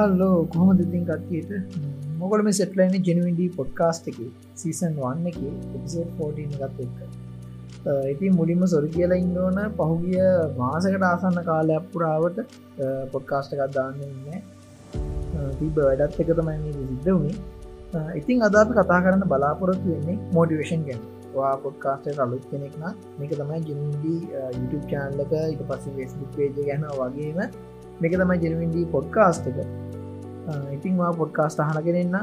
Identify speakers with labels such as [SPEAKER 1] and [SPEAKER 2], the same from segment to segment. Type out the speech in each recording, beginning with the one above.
[SPEAKER 1] Hello කොහොම දෙතින් කට්ටියට? මොකල මේ සෙටලයින ජනවිඩී පොඩ්කාස්ට් එක සීසන් වන්න එක එපිසෝඩ් 14 ගත් එක්ක. ඉති මුලින්ම සොරි කියලා ඉන්නවන පහුගිය මාසකට ආසන්න කාලයක් පුරාවට පොඩ්කාස්ට එකත් දාන්න ඉන්න තිබ වැඩත් එක තමයි සිද්ධ වුණේ ඉතින් අදාප කතා කරන්න බලාපොරොත්තු වෙන්නේ මෝටිවේෂන් ගැන. වා පොඩ්කාස්ට අලුත් කෙනෙක්න මේක තමයි ජින්ඩී YouTube චාන්ලක ඉට පස්සේ වෙස්බුක් පේජ ගැන වගේම මේක තමයි ජනවින්ඩී පොඩ්කාස්ට එක. ඉතින්වා පොඩ්කාස්ට අහන කෙනෙන්න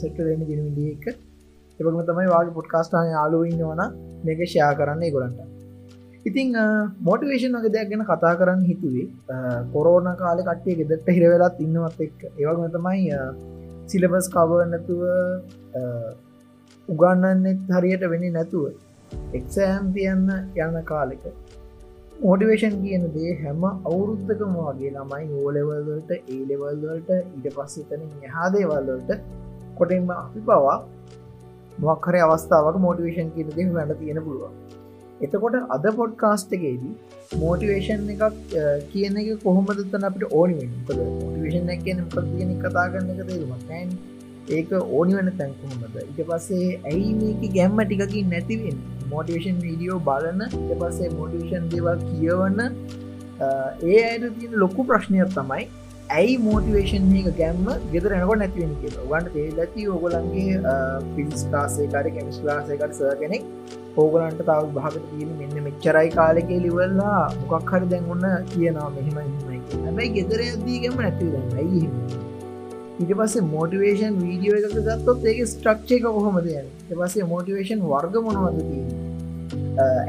[SPEAKER 1] සෙට්ටලන්න ජනවිඩිය එක. එපම තමයි වාගේ පොඩ්කාස්ටාන යාලුවන්න වන මේක ෂයා කරන්නේ ගොලන්ට ඉතිං මෝටිවේෂන් වගේ දෙයක් ගැන කතා කරන්න හිතුවේ. කොරෝන කාල කට්ටිය ගෙදට හිරවෙලත් ඉන්නවත් එක් ඒවගම තමයි සිලබස් කවනැතුව උගන්නන්නෙත් හරියට වෙනි නැතුව එක්සෑම් තියන්න යන්න කාලෙක. මෝටිවේෂන් කියන දේ හැම අවුරුද්ධකම වගේ ළමයි ඕලෙවල්වලට ඒලෙවල්වලට ඉට පස්සතන යහදේවල්වලට කොටෙන්ම අපි පවා මොක්කර අවස්ථාවක් මෝටිවේෂන් කියන දේ වැඩ තියෙන පුළුවන්. එතකොට අද පොඩ්කාස්ට්ගේදී මෝටිවේෂන් එකක් කියන එක කොහොමද තන අපිට ඕනි මෝටිවේෂන් කියන පතියෙන කතා කරන්න එක තේරුමක් ඒක ඕනි වන තැන්කුහොමද ඉට පස්සේ ඇයි මේක ගැම්ම ටිකකින් නැතිවෙන් මෝටිවේෂන් වීඩියෝ බලන පස්සේ මෝටිවේෂන් දේවල් කියවන්න ඒ අයට තියෙන ලොකු ප්‍රශ්නයක් තමයි ඇයි මෝටිවේෂන් එක ගැම්ම ගෙදර එනකොට නැතිවෙන කිය වන්ට තේ ඇති ඕගොලන්ගේ පිල්ස් කාසේකාට කෙමිස් ලාසයකට සර කෙනෙක් ඕගලන්ට තාව භාගත කියීම මෙන්න මෙච්චරයි කාලෙකේ ලිවල්ලා මොකක් හරි දැන් ඔන්න කියනවා මෙහෙම හිමයි හැබැයි ගෙදර ඇදීගම නැතිවෙන ඇයි ඊට පස්සේ මෝටිවේෂන් වීඩියෝ එකක ගත්තොත් ඒක ස්ට්‍රක්ෂ එක කොහොමද යන්න? පස්සේ මෝටිවේෂන් වර්ග මොනවද තිය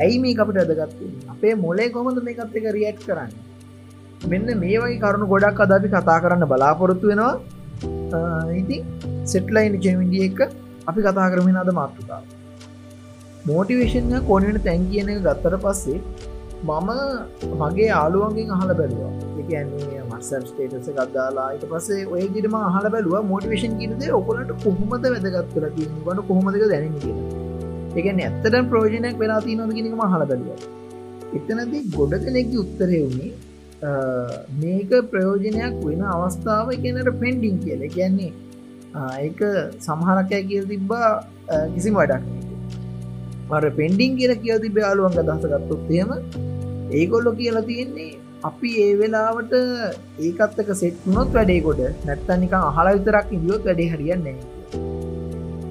[SPEAKER 1] ඇයි මේ අපට අදගත්තු අපේ මොලේ කොමද මේකත් එක රියට් කරන්න? මෙන්න මේ වගේ කරුණු ගොඩක් අදපි කතා කරන්න බලාපොරොත්තු වෙනවා. ඉති සෙට්ලයින් ජෙමිඩිය එක අපි කතා කරමින් අද මාතෘකාව. මෝටිවේෂන් කොනට තැන් කියන එක ගත්තර පස්සේ මම මගේ ආලුවන්ගෙන් අහල බැලවා. එකන්නේ මස්සම් ස්ටේටස ගත්දාලා ඊට පස්සේ ඔය ගිටම අහල බැලුව මොටිවේෂන් කියනද ඔකොලට කොහොමද වැදගත් කර වන කොහොමදක දැන කිය එකන ඇත්තට ප්‍රෝජනයක් වෙලා තියනොද කියෙනම හල බැලුව. එතනද ගොඩ කෙනෙක්ග උත්තරය වුණේ මේක ප්‍රයෝජනයක් වෙන අවස්ථාව එකනට පෙන්ඩිං කියල. කියන්නේ ඒක සමහරකය කියල් තිබ්බා කිසිම වඩක් මර පෙන්ඩිං කියල කියල් තිබ යාලුවන්ග දසගත්තොත්තේම ඒගොල්ලො කියලා තියෙන්නේ අපි ඒ වෙලාවට ඒකත්තක සෙට්නොත් වැඩේකොට නැත්තනික අහලා විතරක් ඉදියොත් වැඩේ හරියන්නේ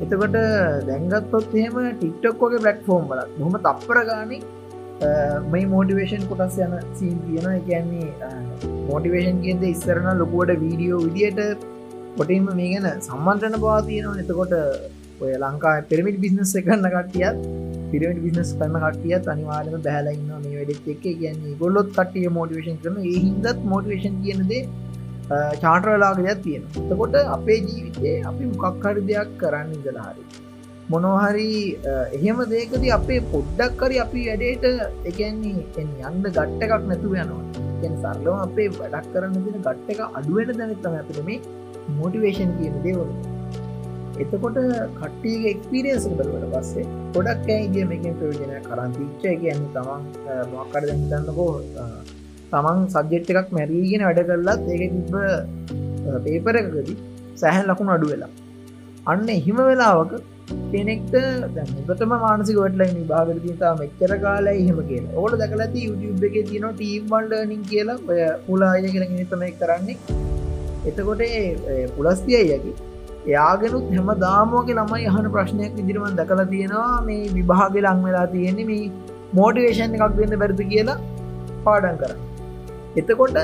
[SPEAKER 1] එතකොට දැන්ගත්තොත් එහෙම ටික්ටොක්කෝගේ බ්ලට් ෆෝම් වල හොම තප්පර ගානේ මේ මෝටිවේෂන් කොටස් යන සීන් තියෙන කියන්නේ මෝටිවේෂන් කියද ඉස්සරන ලොකුවට වීඩියෝ විදියට පොටින්ම මේ ගැන සම්මන්ත්‍රණ පවා තියෙනවා. එතකොට ඔය ලංකා පිරමිට බිස්නස් එකන්න කට්ටියත් පිරට බිනස් කරන කටියත් අනිවාරම බැලඉන්න මේ වැඩෙත් එක කියන්නේ ගොල්ලොත් කටිය මෝටිවේශන් කරන ඒ හින්දත් මෝටිවේශන් කියනද චාටරලාගයක් තියෙන තකොට අපේ ජීවිතේ අපි මොකක්හරි දෙයක් කරන්න ඉදලාහරි මොනොහරි එහෙම දේකද අපේ පොඩ්ඩක් කරි අපි වැඩේට එකන්නේ යන්න ගට්ට එකක් නැතුව යනවා. සරලව අපේ වැඩක් කරන්න තින ගට්ට එක අඩුවෙන දැනත්තම අපිට මේ මෝටිවේෂන් කියන දේවල එතකොට කට්ටියගේ එක්ස්පිරියන්ස බලවට පස්සේ ගොඩක් ඇයිගේ මේකින් ප්‍රයෝජනය කරන්තිච්චය කියන්න තමන් මොක්කර දැහිතන්නකෝ තමන් සබ්ජෙට් එකක් මැරීගෙන වැඩ කරලත් ඒක තිබ පේපර එකකදී සැහැන් ලකුණු අඩු වෙලා. අන්න එහිම වෙලාවක කෙනෙක්ට දැතම මානසික වටලයි භාගර තිතා මෙච්චර කාලා එහෙම කිය ඕට දකල ඇති YouTube එක තියන ටීම් වල්ඩනින් කියලා. ඔය පුලාය කෙන නිතමයි කරන්නේ. එතකොට පුලස්තිය යකි එයාගෙනුත් හැම දාමෝක ළමයි අහන ප්‍රශ්නයක් ඉදිරිමන් දකලා තියෙනවා. මේ විභාග ලං වෙලා තියෙන්නේ මේ මෝටිවේෂන් එකක් දෙන්න බැරිදි කියලා පාඩන් කර එතකොට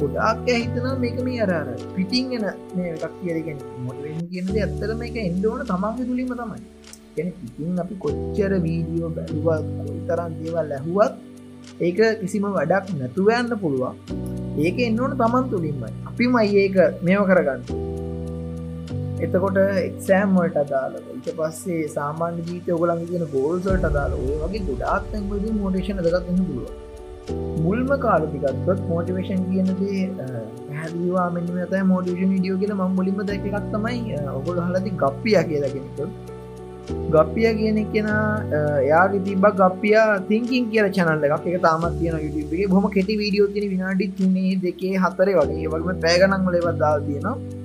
[SPEAKER 1] ගොඩාක් හිතන මේක මේ අරර පිටිං එන මේ එකක් කියරගෙන මොටවෙන් කියනද ඇත්තලම එක එන්ඩෝන තමන්ගේ තුළිම තමයි. ගැන පිටින් අපි කොච්චර වීඩියෝ බැලුවත් කොයි තරන් දේවල් ලැහුවත් ඒක කිසිම වැඩක් නැතුවයන්න පුළුවන්. ඒක එන්නවන තමන් තුළින්මයි අපි මයි ඒක මේව කරගන්න. එතකොට එක්සෑම් වලට අදාල ඊට පස්සේ සාමාන්‍ය ජීත ඔගලන් ගෙන ගෝල්සට අදාල ඔය වගේ ගොඩාත් තැන්වද මෝටේෂන දගත්න්න පුළුව මුල්ම කාලතිකත්වත් මෝටිවේෂන් කියනදේ හැදවා මෙන්න ඇත මෝටිෂන් ඩියෝ කියෙන ම මුලින්ම දැක එකක් තමයි ඔගොල හලති ගප්පිය කියලගෙනක ගප්පිය කියන කෙන යාගේ තිබ ගපිය තිංකින් කිය චනල්ල එකක්. එක තාමත් තියෙන යුටගේ හොම කෙටි වීඩියෝ තින විනාඩි තුනේ දෙකේ හතරේ වගේ. වගේම පෑගනක් ලෙවදදා තියෙනවා.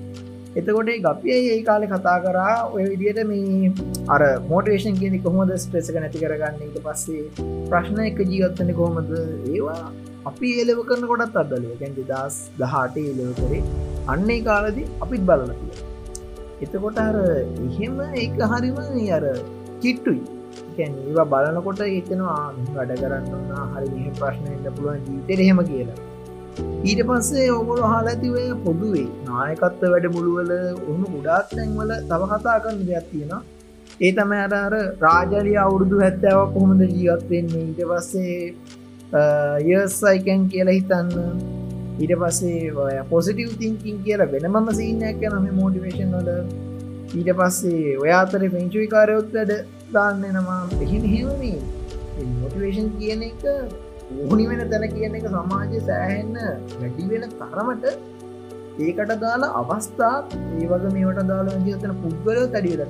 [SPEAKER 1] එතකොට ගපිය ඒ කාලෙ කතා කරා ඔය විදියට මේ අර මෝටේෂන් කියෙනෙ කොහොමද ස්ප්‍රෙසක නැති කරගන්න? එක පස්සේ ප්‍රශ්න එක ජීගත්තන කොහොමද? ඒවා අපි ඒලව කරන කොටත් අදල ගැන්ති දස් දහට ඒලව කරේ. අන්නේ කාලදි අපිත් බලලතිය එතකොට අර එහෙම ඒක හරිම අර චිට්ටුයි ඒවා බලනකොට ඒතනවා වැඩ කරන්න හරි මෙහ ප්‍රශ්නයට පුළුවන් ජීතර එහෙම කියලා. ඊට පස්සේ ඔගොල හල ඇතිවය පොදුවේ. නායකත්ව වැඩ මුළුවල උහු ගුඩාත් තැන්වල තව කතා කරන්න දෙයක් තියෙන ඒ තම අර අර රාජලිය අවුරුදු හැත්තාවක් කොහොමද ජීවත්වෙන්නේ ඊට පස්සේ යසයිකැන් කියලා හිතන්න. ඊට පස්සේ පොසිටව් තිංකින් කියලා වෙනමම සීනයක් නම මෝටිවේශන් වල. ඊට පස්සේ ඔයාතර පෙන්චුවි කාරයොත් වැඩ දාන්න නමා එහි හෙමේ මොටිවේෂන් කියන එක ඕනි වෙන තැන කියන එක සමාජය සෑහෙන්න වැඩි වෙන තරමට ඒකට දාලා අවස්ථාත් ඒ වගේ මේවට දාලා ජීතන පුද්ගලයෝ තැඩියල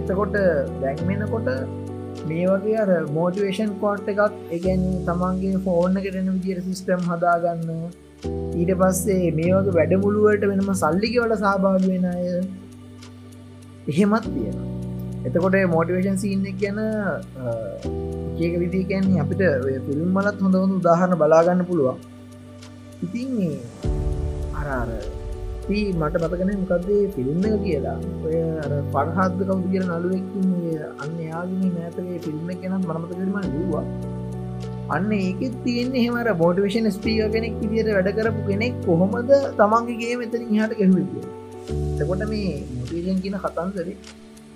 [SPEAKER 1] එතකොට දැන්වෙනකොට මේ වගේ අර මෝටිවේෂන් කෝට් එකක් එකැන තමන්ගේ ෆෝර්න කෙටන විදිර සිිස්ටම් හදාගන්න. ඊට පස්සේ මේ වගේ වැඩමුළුවට වෙනම සල්ලිකවල සහභාග වෙන අය එහෙමත් තියෙන එතකොට මෝටිවේෂන් සින්න කියන ඒක විදි කියන්නේ අපිට ෆිල්ම් මලත් හොඳ හොඳ උදාහරණ බලාගන්න පුළුවන්. ඉතින් අරාර මට මතකන මොකක්දේ ෆිල්ම් එක කියලා. ඔය අර පරහත්ද කවුද කියල නලුවෙක්කින් අන්න යාගම නෑතගේ ෆිල්ම් කෙන මනමත කරම ලවා අන්න ඒක තියන්නේ හෙමර බෝටිවේෂන් ස්පීක කෙනෙක් විදියට වැඩ කරපු කෙනෙක් කොහොමද තමන්ගේගේ මෙතන හට ගැහුව එතකොට මේ මොටිවේෂන් කියන කතන්දරේ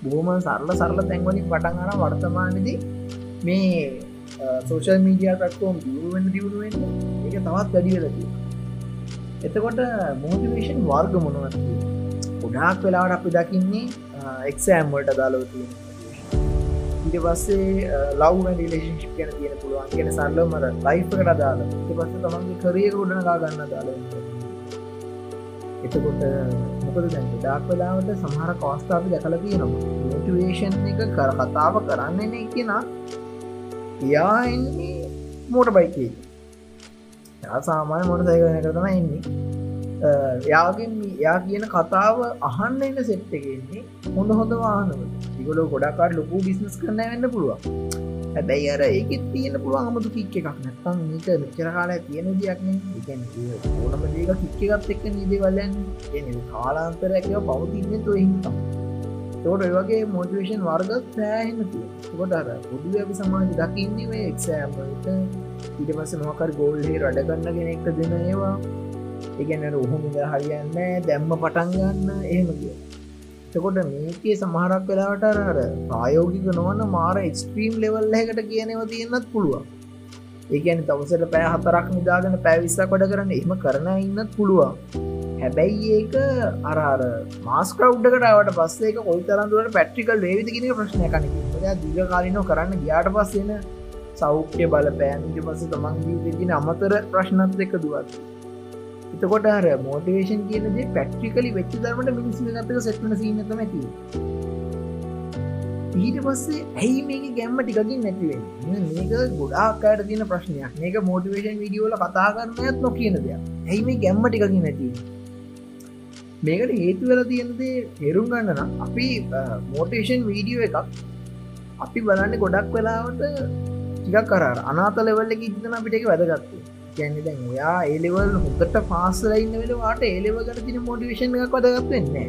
[SPEAKER 1] බොහොම සරල සරල තැන්වලින් පටන් අර වර්තමානදී මේ සෝෂල් මීඩිය පටකෝම් දියුවෙන් දියුණුවෙන් එක තවත් වැඩියලති එතකොට මෝටිවේෂන් වර්ග මොනවත් ගොඩාක් වෙලාවට අපි දකින්නේ එක්සෑම්වලට දාලවති ඉට පස්සේ ලව් ඩිලේශිප් කියන තියෙන පුළුවන්. කියන සල්ලමර ලයිෆකට දාල පස්ස තමන්ගේ කරය ගොඩනගා ගන්න දාල එතකොට මොකද දැන් ඩාක් වෙලාවට සමහර කෝස්ථාපි දැකල තියෙනවා. මෝටිවේෂන් එක කර කතාව කරන්නේ කියෙන එයා එන්නේ මෝට බයිකේ සාමාන්‍ය මොට සයකන කරතම එන්නේ. යාගෙන් යා කියන කතාව අහන්න එන්න සෙට් එකෙන්නේ හොඳ හොඳ වාහනව ඉගොල ගොඩක්කාට ලොකු බිස්නස් කරන්න වෙන්න පුළුවන්. හැබැයි අර ඒකෙත් තියෙන පුළුවන් අමතු කික්ක එකක් නැත්තම් මේක මෙච්චර කාලා තියෙන දෙයක්න එකන ඕනම දේක කික්ක එකත් එක්ක නිදේවල්ලන් එ කාලාන්තරයකව පවතින්න තුව හිතම් තෝට වගේ මෝටිවේෂන් වර්ගත් සෑහෙන කොට අර පුදුව අපි සමාජ දකින්නේ එක්සෑම්ට ඊට පස මොකර ගෝල්හේ රඩගන්න කෙනෙක්ට දෙන ඒවා. ඒගැනට උහුමිද හරියන්න දැම්ම පටන් ගන්න එහෙම කිය එතකොට මේකේ සමහරක් වෙලාවට අර ප්‍රායෝගික නොවන්න මාර එක්ස්ට්‍රීම් ලෙවල් එකට කියනව තියෙන්න්නත් පුළුවන්. ඒගැන තවසට පෑ හතරක් නිදාගෙන පැවිස්සා කොඩ කරන්න එහම කරන ඉන්නත් පුළුවන්. හැබැයි ඒක අරර මාස්කව්ඩකටවට පස්සේ කොල් තරන්දුවට පැට්‍රිකල් වේවිද කියෙන ප්‍රශ්නය කනක දිග කාලිනෝ කරන්න ගියාට පස්සෙන සෞඛ්‍ය බල පෑන්ට පස තමන්ගීගෙන අමතර ප්‍රශ්නත් එක දුවත් එතකොට අර මෝටිවේෂන් කියනද පැට්‍රිකලි වෙච්චි දරමට මිනිස්සි ගතක සෙට්න සිීනතම ඇති ඊට පස්සේ ඇයි මේක ගැම්ම ටිකකින් නැතිවෙන් මේක ගොඩාක්කායට තියෙන ප්‍රශ්නයක්. මේක මෝටිවේෂන් විඩියෝල කතා කරන්නයත් නො කියන දෙයක්. ඇයි මේ ගැම්ම ටිකකින් නැතිව මේකට හේතු වෙල තියෙනදේ තේරුම් ගන්න නම් අපි මෝටේෂන් වීඩියෝ එකක් අපි බලන්න ගොඩක් වෙලාවට ටිකක් කර අනාත ලෙවල්ල ඉදන අපිට එක වැදගත්තු ගැන්න දැන් ඔයා ඒලෙවල් හොකට පාසලයින්න වෙලවාට ඒලෙවකට තින මෝටිවේෂන් එකක් වදගත් වෙන්නේ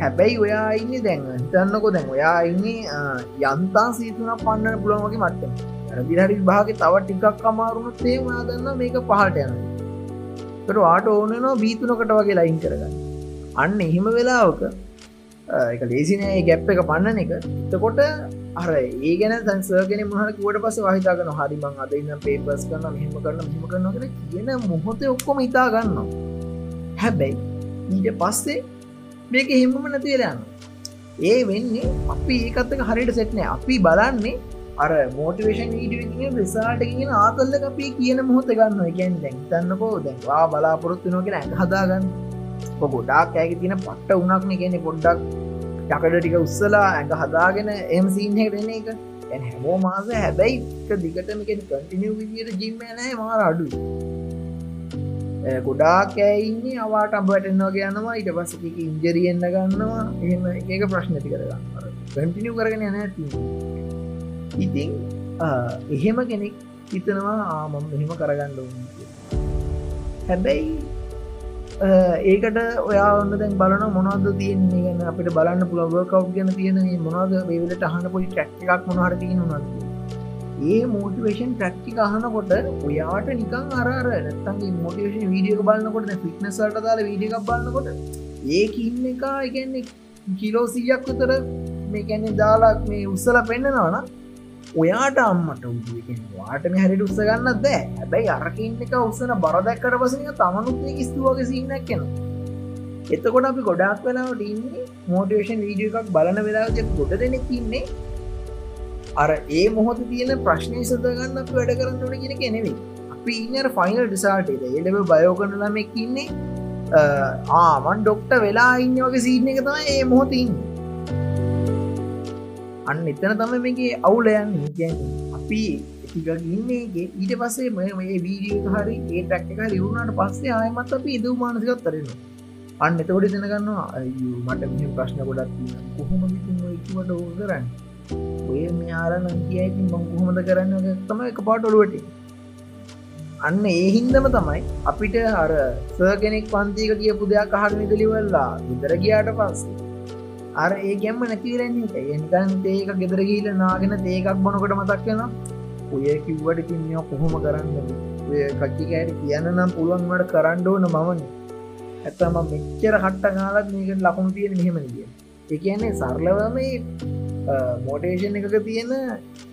[SPEAKER 1] හැබැයි ඔයා ඉන්න දැන් හිතන්නකො දැන් ඔයා ඉන්නේ යන්තා සීතුන පන්නන පුළොමගේ මට්ට දිහරි භාග තව ටිකක් අමාරුණු තේමා දන්න මේක පහට යනවා. තර ආට ඕනනවා බීතුනකට වගේ ලයින් කරගන්න. අන්න එහෙම වෙලාවක එක ලේසිනය ගැප් එක පන්නන එක. එතකොට අර ඒ ගැන සංසර්ගෙන මහට කුවට පස වහිතාගන හරිමං අද ඉන්න පේපස් කරන මෙහෙම කරන මෙම කරන කර කියන මොහොත ඔක්කොම ඉතා ගන්න හැබැයි ඊට පස්සේ මේක හෙමම නැතිවෙලයන්න ඒ වෙන්නේ අපි ඒකත්තක හරිට සෙට්නෑ අපි බලන්නේ අර මෝටිවේෂන් ීඩිය ප්‍රසාටගෙන ආතල්ල අපේ කියන මොහොත ගන්න එකැන් දැන්තන්නකෝ දැන්වා බලාපොරොත්තු නොගෙන ඇ හදාගන්න. ගොඩාක් ඇක තින පට්ට උනක්න කියන පොඩ්ඩක් යකඩ ටික උත්සලා ඇඟ හදාගෙන එම සීනහට එන එක. ඇ හැමෝ මාස හැබැයි දිගටම කටිනිය විදියට ජිම්මනෑ මාර අඩු ගොඩාක් ඇයින්නේ අවාට අඹටෙන්වාගේ යනවා. ඉට පස්සක ඉන්ජරියෙන්න්න ගන්නවා. එහෙම ඒක ප්‍රශ්නති කරගන්න කටිනිය කරගෙන යන ඇති ඉතින් එහෙම කෙනෙක් හිතනවා ආමම් මෙහෙම කරගන්න හැබැයි ඒකට ඔයා ඔන්න දැන් බලන මොනවද තියන්නේ ගැන අපිට බලන්න පුළවකව් ගැන තියෙන මොනවද වේලට අහන පොඩි ටැක් එකක් මොනහට තියෙන නද ඒ මෝටිවේෂන් ප්‍රක්්ටි අහනකොට ඔයාට නිකං අරර නැත්තන්ගේ මොටිවේෂන් වීඩියක බලන්නකොට ෆිට්නසට දාල වීඩියක් බලන්නකොට ඒක ඉන්න එක එකන්නේ කිලෝ සීයක් විතර මේ කැනෙ දාලාක් මේ උත්සල පෙන්න්නනවන ඔයාට අම්මට වාටම හැරිට උත්ස ගන්න දෑ හැබැයි අරකින්න එක උත්සන බරදැක්කට පසන තමනුත් ස්තුවගේ සින්නක් කෙන එතකොට අපි ගොඩක් වෙලාවට ඉන්නේ මෝටිවේෂන් වීඩිය එකක් බලන වෙලාජ ගොඩ දෙනෙක් ඉන්නේ. අර ඒ මොහොත තියෙන ප්‍රශ්නය සදගන්න අප වැඩ කරන්න ඕන කියෙන කෙනෙවේ අපි ඉන්නර ෆයිනල් ඩිසාට එඩව බයෝ කරන ළමෙක් ඉන්නේ. ආමන් ඩොක්ට වෙලා ඉන්න වගේ සීන එක තමයි ඒ මොහොතින් අන්න එතන තම මේගේ අවුලයන් ගැන අපි ටික ඉන්නේගේ ඊට පස්සේ මේ මේ වීඩියෝ හරි ඒ ටැක්ක රිවුණට පස්සේ ආයමත් අපි ඉදව මානසිකත් තරෙන අන්න එතකොට දෙනගන්නවා අයු මට මෙ ප්‍රශ්න ගොඩක් කොහොම ඉක්වට ඕ කරන්න? ඔය මෙයාරන කියයිතින් මං කොහොමද කරන්න? තම එක පාට ඔළුවට අන්න ඒ හින්දම තමයි අපිට අර සර්ගෙනෙක් පන්තික කියපු දෙයක් අහරමි දලිවල්ලා විදර ගියාට පස්සේ අර ඒ ගැම්ම නැතිරන්නේ එනිකන් ඒක. ගෙදර ගීල නාගෙන ඒකක් බොනකොට මතක් වෙන ඔය කිව්වට කිමියෝ කොහොම කරන්න කච්චිකෑට කියන්න නම් පුළුවන්වට කරන්න ඕන මමන ඇත්තම මෙච්චර කට්ට කාලත් මේකට ලකුණු තියෙන මෙහෙම කිය ඒ කියන්නේ සරලවම මෝටේෂන් එකක තියෙන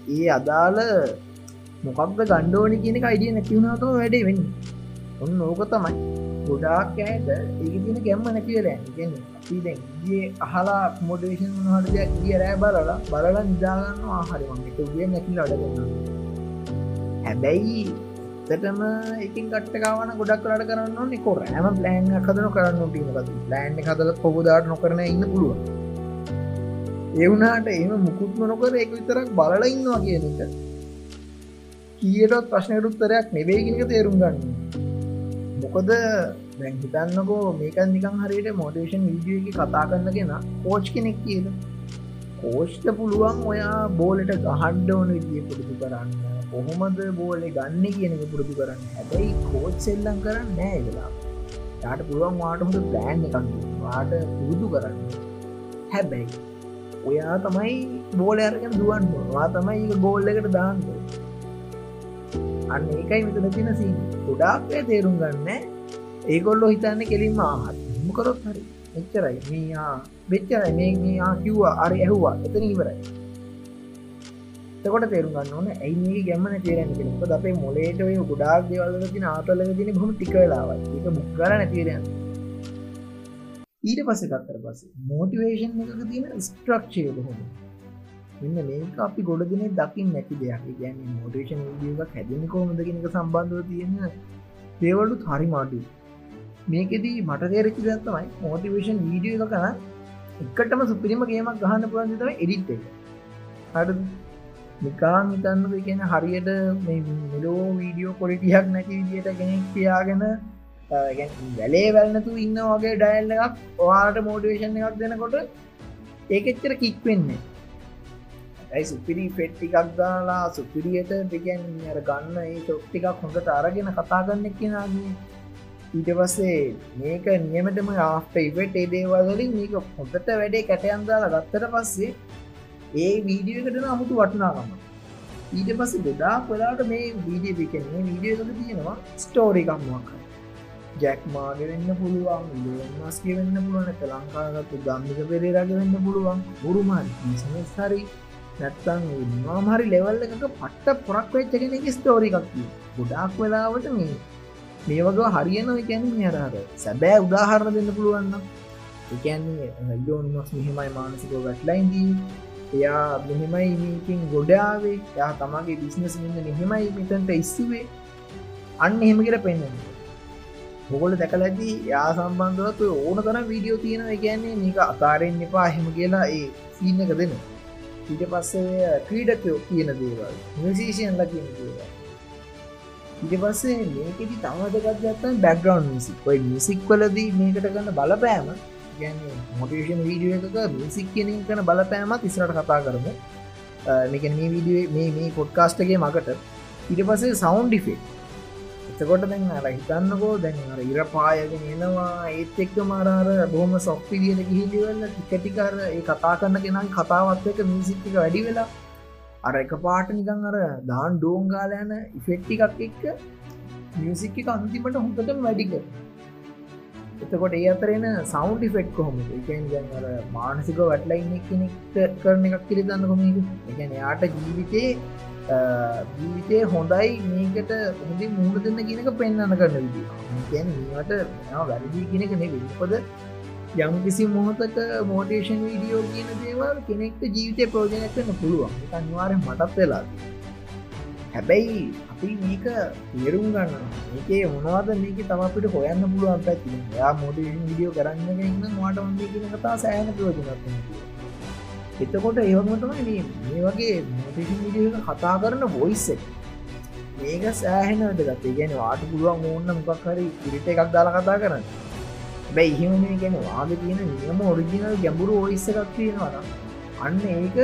[SPEAKER 1] ඒ අදාළ මොකක්ද ගණ්ඩෝනි කියනක අයිඩිය නැතිවුණතම වැඩේ වෙන්න. ඔන්න ඕක තමයි. ගොඩාක් ඇයට ඒක තින ගැම්ම නැතිවල ගැන ගේ අහලා මොඩේෂන් හට දෙයක් ගිය රෑ බලලා බලලා නිදාගන්න ආහරිම එක ගිය නැකිල අඩගන්න හැබැයි තටම එකින් කට්ටකාවන ගොඩක් කරට කරන්න නිකො රෑම ප්ලෑන් හදන කරන්න ටීමකද ප්ලෑන්් හදල පොබදාට නොකරන ඉන්න පුළුව එවුනාට එම මුකුත්ම නොකර එක විතරක් බලල ඉන්නවා කියන එක. කියටත් ප්‍රශ්නයටුත්තරයක් නෙබේගෙනක තේරුම් ගන්න. මොකද දැන් හිතන්නකෝ මේකන් නිකං හරියට මෝඩේෂන් විඩිය එක කතා කරන්න කියෙන කෝච් කෙනෙක් කියද කෝෂ්ට පුළුවන් ඔයා බෝලට ගහන්ඩ ඕන විදිිය පුරුදු කරන්න. කොහොමද බෝලෙ ගන්න කියනක පුරුදු කරන්න. හැබැයි කෝච් සෙල්ලම් කරන්න නෑ වෙලා යාට පුළුවන් වාට හොඳ ප්ලෑන් එකක් වාට පුරුදු කරන්න. හැබැයි ඔයා තමයි බෝල අරගෙන දුවන් වා තමයි ගෝල්ල එකට දාන්න අන්න ඒකයි මෙතන තින සී ගොඩාක්ය තේරුම් ගන්න. ඒගොල්ලො හිතන්න කෙලින්ම ආහත් මොකරොත් හරි. එච්චරයි මේයා වෙච්චරයි මේ මේයා කිව්වා අරි ඇහුවා. එතන ඉවරයි. එතකොට තේරුම් ගන්න ඕන ඇයි මේ ගැමන තේරෙන කෙනෙක් අපේ මොලේට ඔය ගොඩාක් දේවල්වල තින ආතලක තින බොහොම ටික වෙලාවයි ඒක මුක් කරලා නැතිරයන් ඊට පස්සේ ගත්තර පස්සේ මෝටිවේෂන් එකක තියෙන ස්ට්‍රක්ෂය බොහොම. මෙන්න මේක අපි ගොඩ දින දකිින් නැති දෙයක්. ගැන මෝටේෂන් ියක හැදෙන කොමද කෙනක සම්බන්ධව තියෙන දේවලුත් හරි මාඩු මේකෙදී මට තේරචි දත්තමයි මෝටිවේෂන් වීඩිය එක කන එකටම සුපිරිම ගේමක් ගහන්න පුළන් තම එඩිට් එක. හට නිකාන් හිතන්න කියන හරියට මෙලෝ වීඩියෝ පොලිටියක් නැති විදියට කෙනෙක් තියාගෙන වැලේ වැල්නතු ඉන්න වගේ ඩයිල්ල එකක් ඔයාට මෝටිවේෂන් එකක් දෙනකොට ඒකෙච්චර කික් වෙන්නේ ඇයි සුපිරි පෙට්ටිකක් දාලා සුපිරියට දෙගැන් ගන්න ඒ චොක්්ටිකක් හොඳට අරගෙන කතාගන්න කෙනගේ ඊට පස්සේ මේක නියමටම ආට ඉවට ඒදේවලින් මේක හොඳට වැඩේ කැටයන්දාලා ගත්තට පස්සේ ඒ වීඩියකටන අමුතු වටනාගම ඊට පස්සේ දෙදා පලාට මේ වීඩිය පිකන්නේ වීඩියකට තියෙනවා ස්ටෝරිකම්මක් ජැක්මාග වෙන්න පුළුවන් මස්ක වෙන්න පුළුවන ලංකාගත්තු ගම්මික පෙරේරග වෙන්න පුළුවන්. ගුරුමාන් සමස්හරි නැත්තං මාමහරි ලෙවල් එකක පට්ට පොරක් වෙච්චගෙන ස්තෝරිකක් ගොඩාක් වෙලාවට මේ මේ වගේ හරියන එකැන අරහර සැබෑ උදාහරණ දෙන්න පුළුවන්න එකන්නේ යෝනිමස් මෙහෙමයි මානසික වැටලයින්දී එයා මෙහෙමයි මේකින් ගොඩාවේ යා තමගේ බිස්නස් ඉන්න මෙහෙමයි මෙතන්ට ඉස්සුවේ. අන්න එහෙම කියර පෙන්න්න හොගොල දැකල ඇති යා සම්බන්ධවත් ඕන තන වීඩියෝ තියෙන එකන්නේ මේක අතාරෙන් එපා හෙම කියලා ඒ සීන්න එක දෙන ඊට පස්සේ ක්‍රීඩකයෝ කියන දේවල් මිසිෂයන්ල කියන දේවල්. ඊට පස්සේ මේකෙති තමදකත්ගත්තන් බැක්ග්‍රවන්් මිසික් ඔයි මිසික් වලදී මේකට ගන්න බලපෑම ගැන මොටේෂන් වීඩිය එකක මිසික් කියන කන බලපෑමත් ඉස්රට කතා කරමු. මේක මේ වීඩිය මේ මේ පොඩ්කාස්ටගේ මකට ඉට පසේ සෞන්් ඩිෆෙක් එතකොට දැන් අර හිතන්නකෝ දැන් අර ඉර පායගෙන එනවා ඒත් එක්ක මරාර බොහොම සොක්පිදියන ගිහිලිවන්න ටිකටිකර ඒ කතා කරන්න කෙනයි කතාවත් එක මිසික්ටික වැඩි වෙලා අර එක පාට නිකං අර දාන් ඩෝංගාලයන ඉෆෙක්ටි එකක් එක්ක මියසික් එක අන්තිමට හොඳටම වැඩික එතකොට ඒ අතරෙන සෞන්් ෆෙක්් කොහොම එකන් ගැන් අර මානසික වැටලයින්න කෙනෙක් කරන එකක් කිරි දන්න කොම එකන යාට ජීවිතේ ජීවිතය හොඳයි මේකට හොඳි මුහුණ දෙන්න කියනක පෙන්න්න කරන විදි ගැන මේට වැරදි කෙනෙක නෙවිපද යම් කිසි මොහොතක මෝටේෂන් වීඩියෝ කියන දේවල් කෙනෙක්ට ජීවිතය ප්‍රෝජනයක් කරන්න පුළුවන්. අනිවාරෙන් මටත් වෙලා හැබැයි අපි මේක තේරුම් ගන්න මේකේ මොනවාද මේක තමපිට හොයන්න පුළුවන් පැති යා මෝටේෂන් විඩියෝ කරන්න ඉන්න වාට වන්දේ කියන කතා සෑන ප්‍රෝජනක් එතකොට ඒවමතම මේ වගේ මොටිෂන් විඩිය කතා කරන වොයිස්සෙක් මේක සෑහෙන වැදගත්. ගැන වාට පුළුවන් ඕන්න මොකක් හරි පිරිට එකක් දාලා කතා කරන්න. බැයි ඉහිම මේ ගැන වාද තියෙන නියම ඔරිජිනල් ගැඹුරු ඔයිස්ස එකක් තියෙනවා අන්න ඒක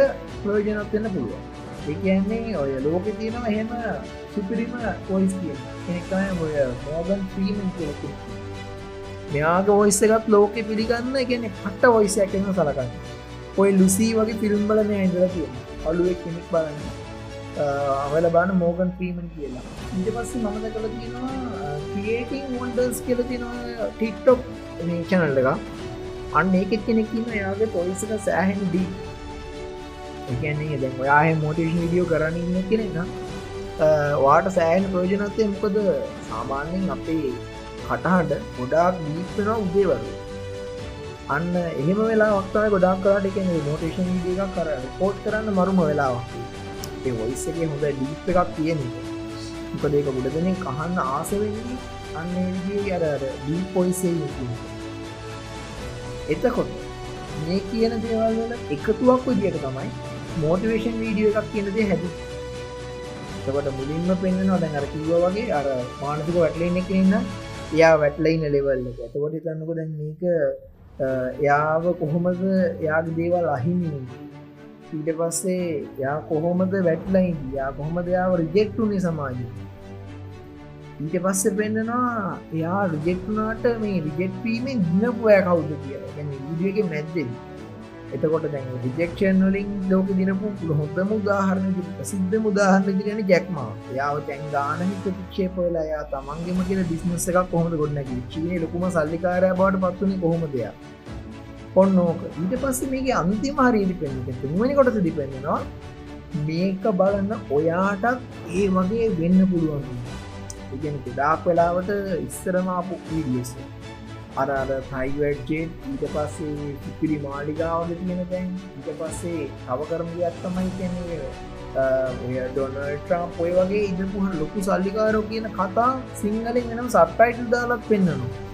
[SPEAKER 1] ප්‍රයෝජනත් වෙන්න පුළුවන්. එකන්නේ ඔය ලෝක තියෙනවා එහෙම සුපිරිම පොයිස් කිය කෙනෙක්ම ඔය මෝගන් ්‍රීමන් කියලකි මෙයාග ඔයිස්ස එකත් ලෝක පිළිගන්න ගැන පට්ට ඔයිස ඇකෙන සලකන්න. ඔය ලුසී වගේ ෆිල්ම් බල නෑ ඉදල කිය අලුවෙක් කෙනෙක් බලන්න. අවල බාන මෝගන් ෆ්‍රීමන් කියලා. ඉට පස්ස මමද කළ තියෙනවා ක්‍රියේටිං වොන්ඩර්ස් කියල තියෙනවා ටික්ටොක් චනල්ල එක අන්න ඒකෙත් කෙනෙක්කින්න යාගේ පොලිසික සෑහෙන් ඩී එකන්නේ දැ ඔයාහ මෝටේෂන් විඩියෝ කරන්න ඉන්න කෙනෙන්න වාට සෑහන් ප්‍රෝජනත්තය මොකද සාමාන්‍යෙන් අපේ කටහට ගොඩාක් දීපෙනවා උදේවරු අන්න එහෙම වෙලා වක්තාව ගොඩක් කරට එක මෝටේෂන් ඩ එකක් කර පෝට් කරන්න මරුම වෙලාවක් ඒ වොයිස්සගේ හොඳ ඩීප් එකක් තියෙන මොකදේක ගුඩදනෙන් කහන්න ආසවෙන්නේ අන්න විදිේ අර ඩී පොයිසේ එතකොට මේ කියන දේවල් වල එකතුවක් විදියට තමයි මෝටිවේෂන් වීඩියෝ එකක් කියනදේ හැදි එතකට මුලින්ම පෙන්න්න දැන් අර කිව්ව වගේ අර මානසික වැටලෙන්න එක ඉන්න යා වැටලයින ලෙවල්ල ඇතකොට තන්නක දැන් මේක යාව කොහොමද යාග දේවල් අහිමි ඊට පස්සේ යා කොහොමද වැටලයි යා කොහොමද යාව රිජෙක්ටුනේ සමාජ? ඊට පස්සේ පෙන්න්නනවා එයා රිජෙක්ටුනාට මේ රිජෙක්්වීමෙන් දිනපුය කවුද කිය ගැන විඩියගේ මැද්දෙන් එතකොට දැන් රිජෙක්ෂන් වලින් ලෝක දිනපු හොඳම උදාහරණ සිද්ධ මුදාහරණ කියන ජැක්මා යාව තැන් ගානහිත පික්ෂේපවලා යා තමන්ගේම කියෙන බිස්නස එකක් කොහොඳ ගොඩනැකි චීනය ලොකුම සල්ලිකාරය බවට පත්වන කොහොම දෙයක් ඔන්න ඕක. ඊට පස්ස මේක අන්තිම හරිදි පෙන්ට තුන්වනි කොටස දිපෙන්න්නවා මේක බලන්න ඔයාටත් ඒ වගේ වෙන්න පුළුවන්. ඉගෙන ගොඩාක් වෙලාවට ඉස්සරමාපු වීඩියස් අරර ප්‍රයිවට්ජෙන් ඊට පස්සේ පිපිරි මාලිගාවල තියෙන තැන් ඊට පස්සේ තව කරමගයක් තමයි කියන්නේ ඩොනට්‍රම් පොය වගේ ඉදපුහ ලොකු සල්ලිකාරෝ කියන කතා සිංහලෙන් එනම් සට්ටයිටල් දාලත් පෙන්න්නනවා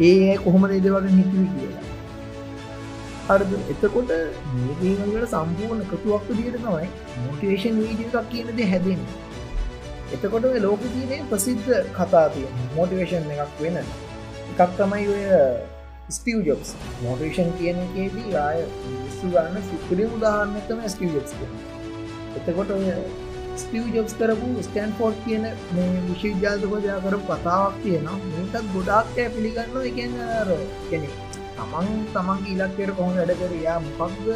[SPEAKER 1] ඒ කොහොම දේද වගේ හිතුවි කියලා. හරද? එතකොට මේගේකට සම්පූර්ණ එකතුවක් දිට තමයි මෝටිවේෂන් වීඩිය එකක් කියනද හැදෙන එතකොට ලෝක තියනේ ප්‍රසිද්ධ කතා තිය මෝටිවේෂන් එකක් වෙන එකක් තමයි ඔය ස්ටව ජොක්ස් මෝටේෂන් කියන එකේදී ආය විස්සු ගන්න සිපරි උදාහරන්නතම ස්ටව ජොක්ස් එතකොට ඔය ස්ටව ජොක්ස් කරපු ස්ටන් ෆෝට් කියන මේ විශවිද්‍යාතකොදයා කර කතාවක් තියෙනවා. මේකත් ගොඩාක් ඇ පිළිගන්න එකන කෙනෙ තමන් තමන්ගේ ඉලක්කයට කොහොම වැඩ කර? යා මොකක්ද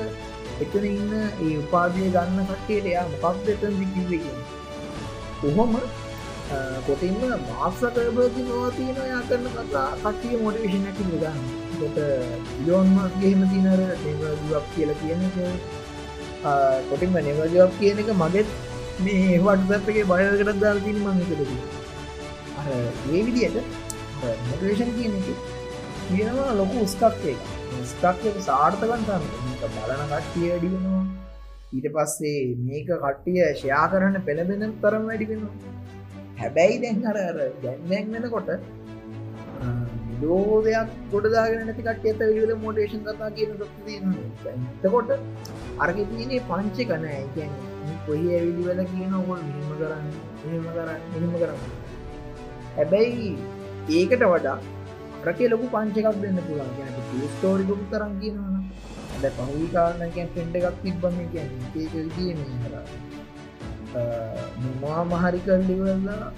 [SPEAKER 1] එතන ඉන්න ඒ උපාදය ගන්න කට්ටේට යා මොකක්ද එතන් දිකිවේ කිය කොහොම කොටින්ම මාක්සකබති නොවා තියෙන යා කරන කතා කටිය මොටිවේෂන් ඇති ගන්න කොට ඉලෝන්මස්ගේහෙම තිනර දෙවදුවක් කියලා කියන කොටින්ම නෙවජවක් කියන එක මගෙත් මේ වටදගේ බයකට දාල් තින මංකරද අර ඒ විදියට මොටිවේෂන් කියන එක කියනවා ලොකු උස්කක්ේ ස්කක්ක සාර්ථකන් තම බලන කට්ටිය අඩිවෙනවා ඊට පස්සේ මේක කට්ටිය ෂයා කරන්න පෙළබෙන තරම් වැඩිවෙනවා හැබැයි දැන් අර දැන්වැන් වෙනකොට මෙලෝ දෙයක් ගොඩදාගෙන නැති කට ඇත විල මෝටේෂන් කතා කියන එතකොට අර්ග තියනේ පංච කන ඇකැන කොහ ඇවිදිවල කියන ඔගොල් මෙම කරන්න මෙම කරන්න මෙම කරන්න. හැබැයි ඒකට වඩා රකේ ලොකු පංචකක් දෙන්න පුළුවන්. ගැන ස්තෝරිකුම් තරන් කියනවන ඇද පහවි කාරණකැන් පෙන්ඩ එකක් තිබ්බම ගැන ඒක විදිය මොවා මහරි කරලිවල්ලා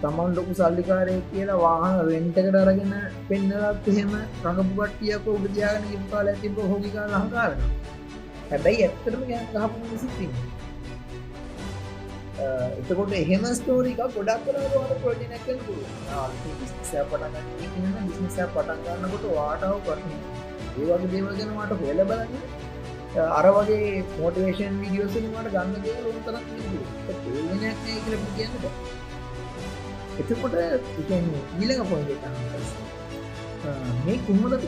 [SPEAKER 1] තමන් ලොකු සල්ලිකාරය කියලා වාහන වෙන්ටකට අරගෙන පෙන්නලත් එහෙම රඟපු කට්ටියක උඩතියාගෙන ඉපාල ඇතිබ හෝගිකා ලහකාරන හැබැයි ඇත්තරම ගැ ගහපු සිතින්න එතකොට එහෙම ස්තෝරික ගොඩක් කරට ප්‍රෝජනැකල් ස පටන් බිස්නස පටන් ගන්නකොට වාටාව කරන ඒවගේ දේවගෙන මට හොල බලන්න අර වගේ මෝටිවේෂන් විඩියෝසනීමට ගන්න දේ ලො තරක් ප්‍රෝජනයක් කියල කියන්නට එතකොට ඊළඟ පොයිට මේ කුම්මලට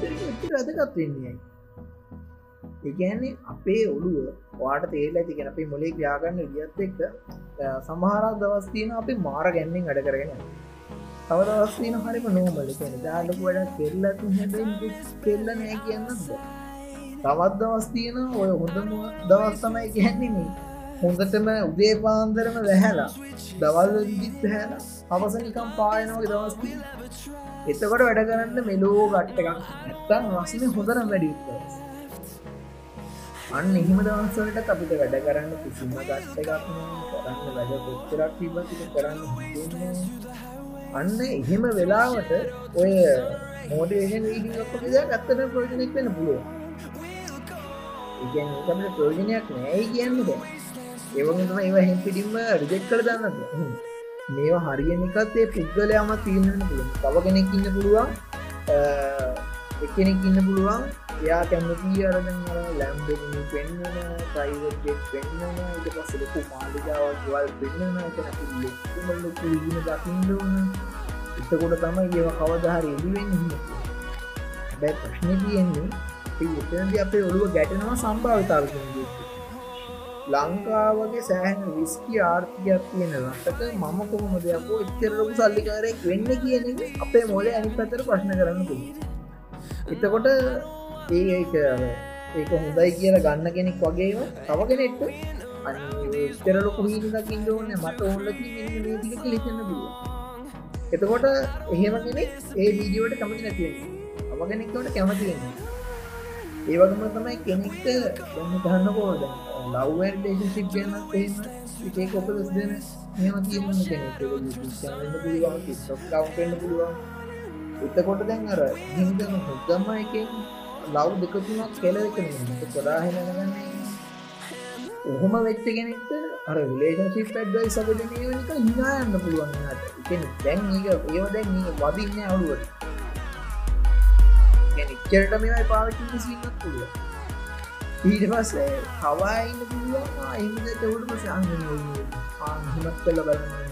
[SPEAKER 1] රදගත් වෙන්නේයි ඒගැන්නේ අපේ ඔළුව වාට තේල් ඇති ගැන අපේ මොලේ ක්‍රියාගන්න විදිත් එක්ක සමහරක් දවස්තියන අපි මාර ගැන්නෙන් අඩ කරගෙන තව දවස්තියන හරිම නෝමල කියන දාලක වැඩ කෙල්ලත් හැ කෙල්ල නෑ කියන්නද තවත් දවස්තියන ඔය හොඳම දවස් තමයි ගැන්නීම හොඳටම උදේ පාන්දරම වැහැලා දවල් දිත් හැලා අවසනිකම් පායනවගේ දවස්තිය එතකොට වැඩ කරන්න මෙලෝ ගට්ට එකක් ඇත්තන් රස්න හොඳරම් වැඩියුත්තවස් අන්න එහෙම දවන්සලට අපිට වැඩ කරන්න කිසිම ගස්ට එකක් කරන්න වැඩ කොච්චරක් තිබති කරන්න අන්න එහෙම වෙලාවට ඔය මෝඩේෂන් වීඩියක්ක දෙයක් ඇත්තට ප්‍රෝජනක් වෙන පුළුව ඉගැන ප්‍රෝජනයක් නෑයි කියන්න දැ ඒවගේම ඒව හෙම්පිටිම්ම රිජෙක් කර දන්නද මේවා හරියනිකත් ඒ පුද්ගලයාම තියන්න පුළුවන්. තව කෙනෙක් ඉන්න පුළුවන්. එකනෙක් ඉන්න පුළුවන්. එයා කැමති අරදන් ලැම්බ පෙන්න්න සයිවටෙක් පෙන්න්න ට පස්සලකු මාලිකාවක් වල් පෙන්න්න එතන ලොකු ඉගෙන දකිින්දවන එතකොට තමයි ඒව කවදහර එලිවෙන්න බැ ප්‍රශ්න තියෙන්නේ එතනද අපේ ඔළුව ගැටනවා සම්භාවිතාව ලංකාවගේ සෑහන් විස්කි ආර්ථිකයක් තියෙන රටක මම කොහොම දෙයක්කෝ එච්චරලොකු සල්ලිකාරයක් වෙන්න කියන අපේ මොලේ අනි පතර ප්‍රශ්න කරන්න එතකොට ඒ ඒක හොඳයි කියල ගන්න කෙනෙක් වගේම තව කෙනෙක්ට අතරලොකු හිදක් ඉන්ඩෝන්න මට ඔොල්ලක ටික ලිසන්න දුව එතකොට එහෙම කෙනෙක් ඒ වීඩියෝට කමති නැතිව අවගෙනෙක්වට කැමතිවෙන්න ඒවගම තමයි කෙනෙක්ට ගන්න ගන්න කෝද ලව්ඩේශිප් ගන්න පේම එකේ කොප දෙන මෙම තියන්න කෙනෙක් පුළුවන් කවන්න පුළුවන්. එතකොට දැන් අර හිදම හොදම එකෙන් ලව් දෙකතුනක් කෙල එක කොදාහෙනගන්න ඔහොම වෙච්ච කෙනෙක්ට අර විලේශිප් ඇඩ්වයි සබදනක හිනායන්න පුළුවන් දැන් ඒක ඒව දැන් වදින්න අවුලුවට චරට මෙමයි පාවිච්චි සින්නත් පුළුව ඊට පස්සේ හවායින්න පුළුවන් එහිද තවුට පසාංග හිමත් කල බලන්න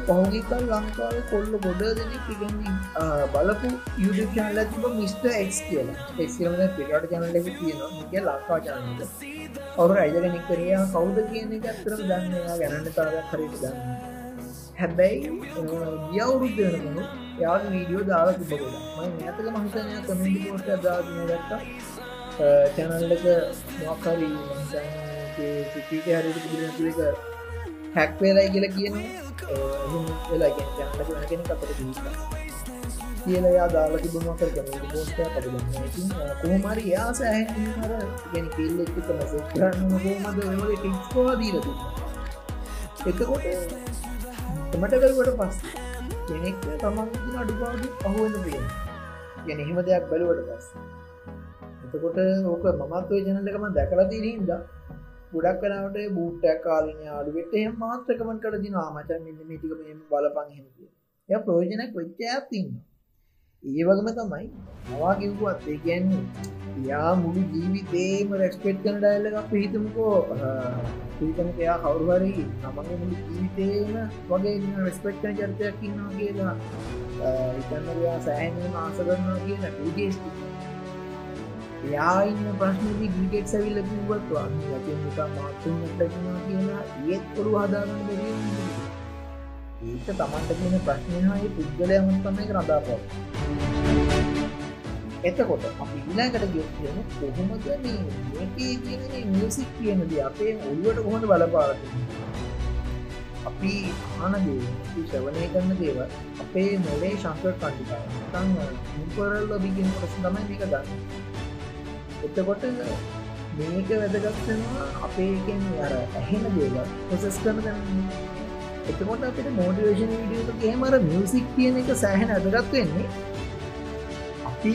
[SPEAKER 1] පහුගිකල් ලංකාව කොල්ල ගොඩ දෙනෙක් ඉගන්නේ බලපු YouTube චානල තිබ මිස්ට එක් කියලා. එක්ම පිට චනල තියෙන කිය ලංකා චානක අවු අයිදගෙනෙක් කරයා කවුද කියන එක ඇතරම දන්නවා ගැනන්න තරක් හරිට දන්න හැබැයි ගියවුරුද්ධනකනු යා වීඩියෝ දාලා තිබගල මයි ඇතක මහිතනය කමිටි පෝස්ට දානදක්ක චැනල්ලක මොක්කරී සිට හරිට පිළිනතුක හැක්වේලයි කියලා කියන වෙලා ජනක කෙන අපට කියලයා දාලා තිබම කර පෝස්ට කොහමරි යා සෑහර ගැන කෙල්ල එක් කලස කරන්න හෝමද වල ටික්වා දීලතු එකකොට තමටකරුවට පස් කෙනෙක් තමන් අඩුපාඩු අහුවන්න පිය ගැන එහෙම දෙයක් බලුවට පස් එතකොට ඕක මමත්වය ජනලකම දැකලා තිරහින්දා ගොඩක් කලාවට බූට්ටක් කාලන යාලුවෙට එහ මාත්‍රකමන් කළ දිනවා. මචන් මෙන්න මේටික මෙම බලපං හෙමතිය ය ප්‍රෝජනයක් වෙච්චයක් තින්න ඒ වගම තමයි මවා කිව්වත් ඒ කියන්නේ යා මුළු ජීවිතේම රැස්පෙට් කන ඩයිල්ල අප හිතමකෝ පිතමක එයා කවරුහරි තමගේ මුළු ජීවිතේම වගේ රෙස්පෙක්ටන චරිතයක් ඉන්නවා කියලා. ඉතන්නයා සෑහනම ආස කරනවා කියන ටේස්ටි එයා ඉන්න ප්‍රශ්නති ගිගෙක් සැවිල්ල කිව්වත්වා ඇති නිකා මාතුන් ටකිනා කියලා ඒත් කොරු හදාගන්න ඒක තමන්ට කියන ප්‍රශ්නයහයි පුද්ගලයම තමයි රඳාපව එතකොට අපි ඉලාකට ගිය කියන කොහොමද මේ කියන මියසික් කියනද අපේ ඔල්ුවට කොහොඳ බලපාරති අපි ආනදේ ශ්‍රවනය කරන්න දේව අපේ මොලේ ශංකර කණ්ඩිකා මුපරල් ලබිගෙන ප්‍රශ් තමයි මේක දන්න එතකොට මේක වැදගත්වෙනවා අපේකෙන් අර ඇහෙන දේව පොසෙස් කරන එතකොට අපට මෝටිවේෂන් විඩියක මර මියසික් කියන එක සෑහෙන ඇදගත් වෙන්නේ. අපි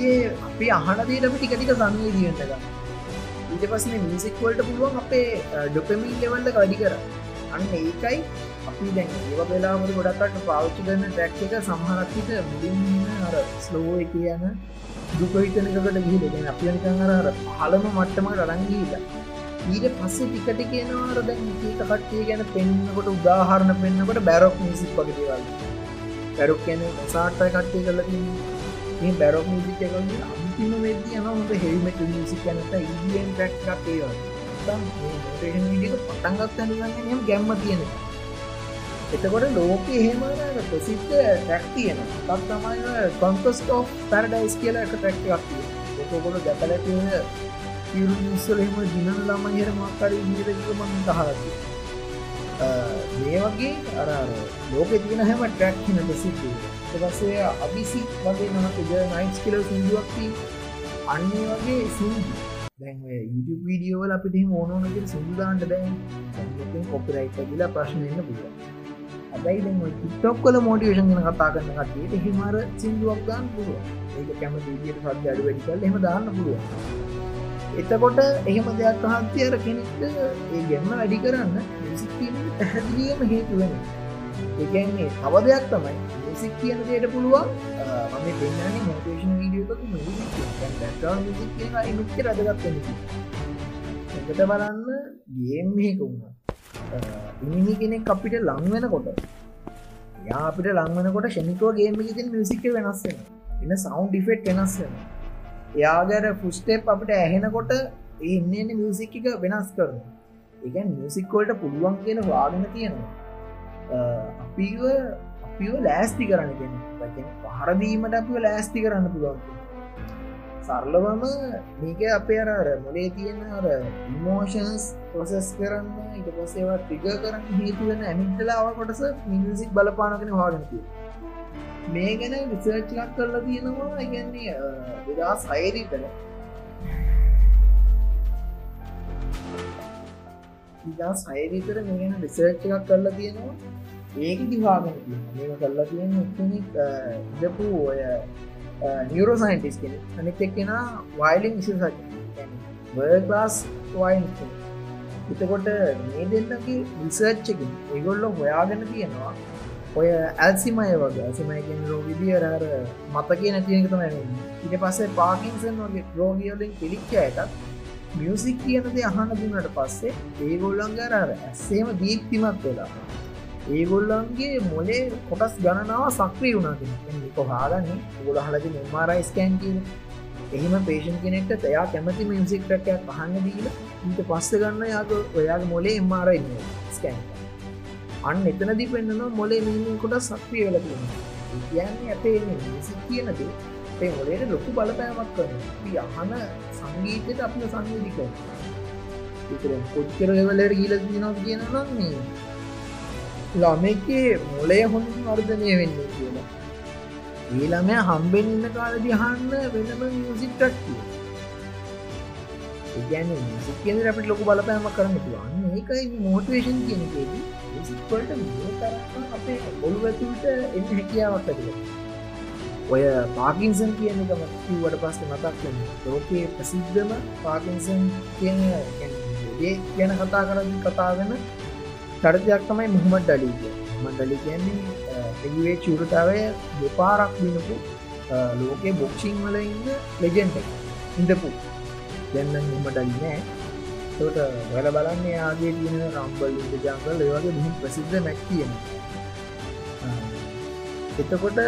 [SPEAKER 1] අපි අහනදේට අපි ටිකටික සංවේදියටග ඊට පස්න මිසික්වලට පුළුවන් අපේ ඩොපමින් ලෙවල්ල වැඩි කර අන්න ඒකයි අපි දැන් ඒව වෙලාමට ගොඩක්ට පාවිච්චි කරන ටැක් එක සමහරක්විට මුලින් අර ස්ලෝ කියන දුකහිතනකට ගිහිලෙන අපිනිකං අර හලම මට්ටමට අරංගීලා ඊට පස්සේ ටිකට කියනවාර දැන් ඒක කට්ටිය ගැන පෙන්න්නකොට උදාහරණ පෙන්න්නකොට බැරොක් මිසික් වගේවල් බැරුක් කියන සාට්ටය කට්ටිය කරලදී මේ බැරොක් මිසික් එකගේ අන්තිම වෙද්දී යන හොඳ හෙල්මට මිසික් කනට ඉඩියෙන් ටැක්ක් ඒවා විඩික පටන්ගත් ඇනගන්නම ගැම්ම තියෙනවා. එතකොට ලෝක එහෙම ප්‍රසිද්ධ ටැක් තියෙන තත් තමයි කොන්කස්ට ඕ පැරඩයිස් කියලා එක ටැක්ටක් ඒකොට දැකලතිය පිරුස්සලෙම දිනන ළම හර මක්කර ඉදිරකම දහරති මේ වගේ අර ලෝක තියන හැම ටැක් හින ප්‍රසිද්ධ පස්සේ අබිසි වගේ නමක ද නයිස් කියල සිින්දුවක්ති අන්නේ වගේ සිින්දු. දැන් YouTube වීඩියෝවල අපිට ඕනෝනක සිදුදාන්ට දැන් කොපිරයිට කියලා ප්‍රශ්නයන්න පුළුවන්. හැබැයි දැ ටික්ටොක් කල මෝටිවේෂන් ගෙන කතා කරන කටට හිමර සිින්දුවක් ගන්න පුළුව ඒක කැම ට සද අඩු වැඩිකල් එම දාන්න පුළුව එතකොට එහෙම දෙයක් පහන්ති අර කෙනෙක්ට ඒ ගැන්න වැඩි කරන්න පැහැදිලියම හේතුවෙන එකන්නේ තව දෙයක් තමයි සික් කියන දේට පුළුවන් මම පෙන්න්නේ මෝටේෂන් වීඩියෝක මුච්ච රදගත්ත එකට බලන්න ගේම්හෙක වුණා. ඉනිමි කෙනෙක් අපිට ලංවෙන කොට යා අපිට ලංවනකොට ෂනිකෝ ගේම තින් මිසික වෙනස්සෙන එන්න සෞන්් ඩිෆෙට් වෙනස්සෙන එයාගර ෆුස්ටේප් අපිට ඇහෙනකොට ඒ එන්න මියසික් එක වෙනස් කරන එකන් මියසික්කෝල්ට පුළුවන් කියන වාගෙන තියෙනවා. අපිව අපිව ලෑස්ති කරන්න කියෙන පහරදීමට අපිව ලෑස්ති කරන්න පුළුවන් සරලවම මේක අපේ අර මොලේ තියෙන අර ඉමෝෂන්ස් පොසෙස් කරන්න ඉට පසේවා ටිග කරන්න හේතුවෙන ඇමිටලාව කොටස මිසික් බලපානකන වාගනති මේ ගැන විසර්ච්ලක් කරලා තියෙනවා. ඉගන්නේ විදා සයිරීතල ඉදා සයිරීතර මේ ගැන විසර්ච් එකක් කරලා තියෙනවා. ඒක දිවාගෙන මේම කරලා තියෙන එක්නෙක් ඉදපු ඔය නියරෝ සයින්ටිස් කෙන අනිත් එක්කෙන වයිලින් විශෂ වර්ලාස් වයින් එතකොට මේ දෙන්නගේ විසර්ච්චකින් ඒගොල්ලො හොයාගෙන තියෙනවා ඔය ඇල්සිමය වගේ ඇසිමයගෙන් රෝගිදිය රර මතක නැතික තම ඉට පස්සේ පාකින්සන් වගේ රෝගියලින් පිළිච්ච එකත් මියසික් කියනද අහන්න දුන්නට පස්සේ ඒගොල්ලන්ගේ රර ඇස්සේම දීප්තිමත් වෙලා. ඒගොල්ලන්ගේ මොලේ කොටස් ගණනාව සක්‍රී වුණාගෙන කොහාගන්නේ ගොල හලති නිර්මාරයිස්කෑන් කියන එහිම පේෂන් කෙනෙක්ට තයා කැමති මියසික්ටකයක් පහන්න දීල ඊට පස්ස ගන්න යාග ඔයාගේ මොලේ එම්මාරයි ස්කෑන් අන්න එතනදි පෙන්න්නන මොලේ මිනිින් කොට සක්්‍රිය වෙලතිෙන කියන්නේ අපේ මිසික් කියනද ඒ මොලේට ලොකු බලපෑමක් කරන අහන සංගීතයට අප සංවේදික කොච්චර වෙලට ගීල දිනවා කියන නම් මේ ළමෙක්ගේ මොලය හොඳින් වර්ධනය වෙන්න කියලා. ඒළමය හම්බෙන් ඉන්න කාල දිහන්න වෙනම මියසික්ටක් ගැන සිකෙන් අපට ලොක බලපෑම කරන්න පුළුවන්. ඒකයි මෝටවේෂන් කියනකේදී සික්වලට තරන්න අපේ ඔොළු ඇතුට එන්න හැකියාවක් ඇතිල ඔය පාකින්සන් කියන එකම කිව්වට පස්ස මතක් ලෝකයේ ප්‍රසිද්ධම පාකින්සන් කියන ගැන කතා කරදි කතාගෙන චරිතයක් තමයි මුහමට ඩලි මඩලි කියන්නේ එගේ චුරතාවය දෙපාරක් දිනපු ලෝකේ බොක්ෂිං වල ඉන්න ලෙජෙන්ට ඉඳපු. දෙන්න මුම ඩලි නෑ. තොට වැල බලන්න යාගේ තියෙන රම්බල් ඉද ජංගල් ඒවගේ මුහම ප්‍රසිද්ධ මැක්තියෙන එතකොට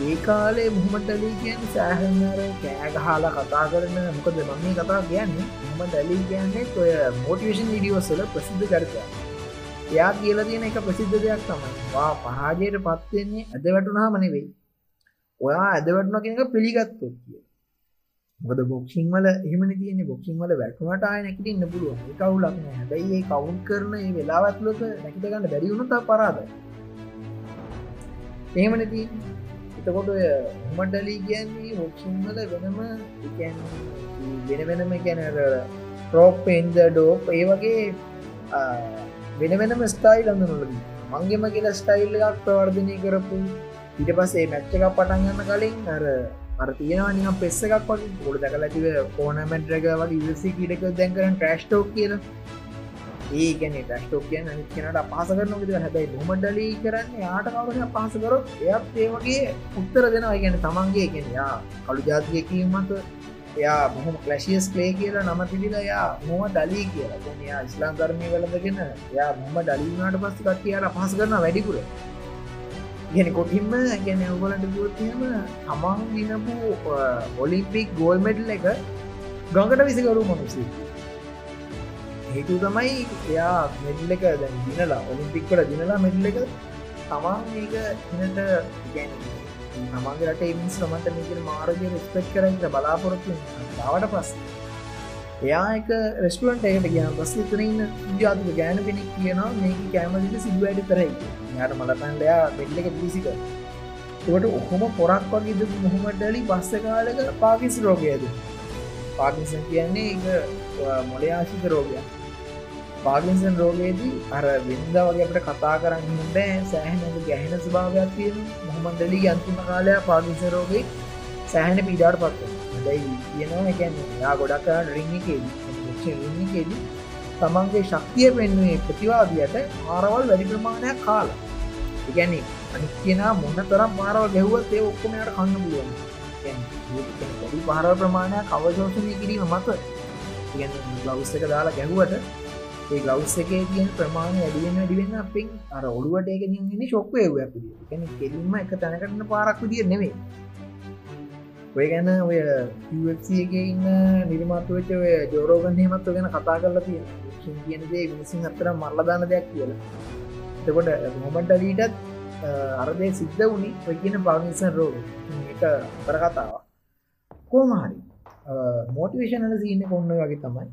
[SPEAKER 1] ඒ කාලේ මුහමටලී කියන් සෑහනර කෑගහලා කතා කරන මොකද මම කතා කියන්නේ? මුහම ඩලී කියන්නේ ඔය මෝටිවේෂන් විඩියෝසල ප්‍රසිද්ධ කරතා එයා කියලා තියෙන එක ප්‍රසිද්ධ දෙයක් තමයි. වා පරාජයට පත්වෙන්නේ ඇද වැටුනාම නෙවෙයි. ඔයා ඇද වැටුන කෙනක පිළිගත්තොත් කිය මොකද බොක්ෂිං වල එහෙමන තියෙන බොක්ෂිං වල වැටුනට ආය නැකිට ඉන්න පුළුව කවුලක්න හැබැයි ඒ කවුන් කරන ඒ වෙලාවත්ලොක නැකිට ගන්න බැරිවුණු තා පරාද. එහෙමන ති එතකොට හමඩලී කියන්නේ? බොක්ෂිං වල වෙනම වෙන වෙනම ගැන ප්‍රෝපෙන්ද ඩෝප් ඒ වගේ වෙන වෙනම ස්ටයිල් අඳනුලද මංගෙම කියලා ස්ටයිල් එකක් ප්‍රවර්ධනය කරපු. ඊට පස්සේ මැච්ච එකක් පටන්ගන්න කලින් අර අර තියෙනවා නිම පෙස්ස එකක් වගේ. ගොඩ දැක ඇතිව ඕනමෙන්ට්‍රක වගේ ඉවසි කිඩක දැන්කරන ට්‍රස්ටෝක් කියන. ඒ ගැන ටස්ටෝක් කියන නිකනට පහස කරනක හැබයි නොමඩලී කරන්න? යාට කවුන පහස කරොත් එයත් ඒවගේ උත්තර දෙනවා. ගැන තමන්ගේ කෙනයා කළු ජාතියකීමට එයා බොහොම කලශියස් කලේ කියලා නම තිබිලා යා මොම ඩලී කියලා. යා ඉස්ලාම් ධර්මය වලදගෙන යා මොම ඩලීනාට පස්ස කට්ටියට පහස කරන වැඩිපුර. ගෙන කොටින්ම ගැන ඔගලට ගොත්ම තමන් දිනපු ඔලිම්පික් ගෝල්මෙඩල් එක ගඟට විසිකරු මනුසි හේතු තමයි එයා මෙඩල් එක දැන් දිනලා ඔලිම්පික්කට දිනලා මෙඩල් එක තමන් ඒක ඉනට ගැන තමන්ගේ රට මිස් මට මේක මාරගය රස්පෙක් කරට බලාපොරොත්තු බවට පස් එයා එක රෙස්ටුවන්ට එකට ගන පස් තරන්න ජාතික ගෑන කෙනෙක් කියනවා මේක කෑමලිට සිදුව වැඩි කරයි යාට මලපන්ඩයා මෙල්ලක පිසික ට ඔහොම පොරක් වගේද මොහොමටලි පස්ස කාලක පාකිස් රෝගයද? පාකිසන් කියන්නේ එක මොලයාශිත රෝගයක්. පාගින්සන් රෝගයේදී අර වින්ද වගේ අපට කතා කරන්න හොඳ සෑහනක ගැහෙන ස්භාවයක් තියෙන මොහමන්ඩලි අන්තිම කාලය පාගින්ස රෝගේ සෑහන පිඩාට පත්ව දැයි කියනවා එකැන යා ගොඩක් කරන්න රිංිකේදී රිංිකේදී තමන්ගේ ශක්තිය පෙන්වේ ප්‍රතිවාදියට ආරවල් වැඩි ප්‍රමාණයක් කාලා. ඉගැන අනි කියෙන මොන්න තරම් පාරව ගැහුවත් ඒ ඔක්කොමයට කන්න පුළුවන්. පොඩි පාරව ප්‍රමාණයක් අවශෝෂණය කිරීම මත. ගෞස්සක දාලා ගැහුවට ඒ ගෞස් එකේ තියන ප්‍රමාණය ඇඩියෙන් වැඩිවෙන්න අපින් අර ඔළුවට ඒක ගෙන ශොක්වය ගැන කෙලින්ම එක තැනකටන පාරක් විදිිය නෙවේ ඔය ගැන ඔය එක ඉන්න නිර්මාතුවච ඔය ජෝරෝගන් හෙමත්ව ගැන කතා කරලා තිය කියනදේ මිනිසින් අතර මල්ලදාන දෙයක් කියලා. එතකොට මොමන්ට ලීටත් අරදේ සිද්ධ වුණි. ඔය කියන පාගනිසන් රෝග එක කර කතාව කෝමහරි මෝටිවේෂනල සින්න කොන්න වගේ තමයි.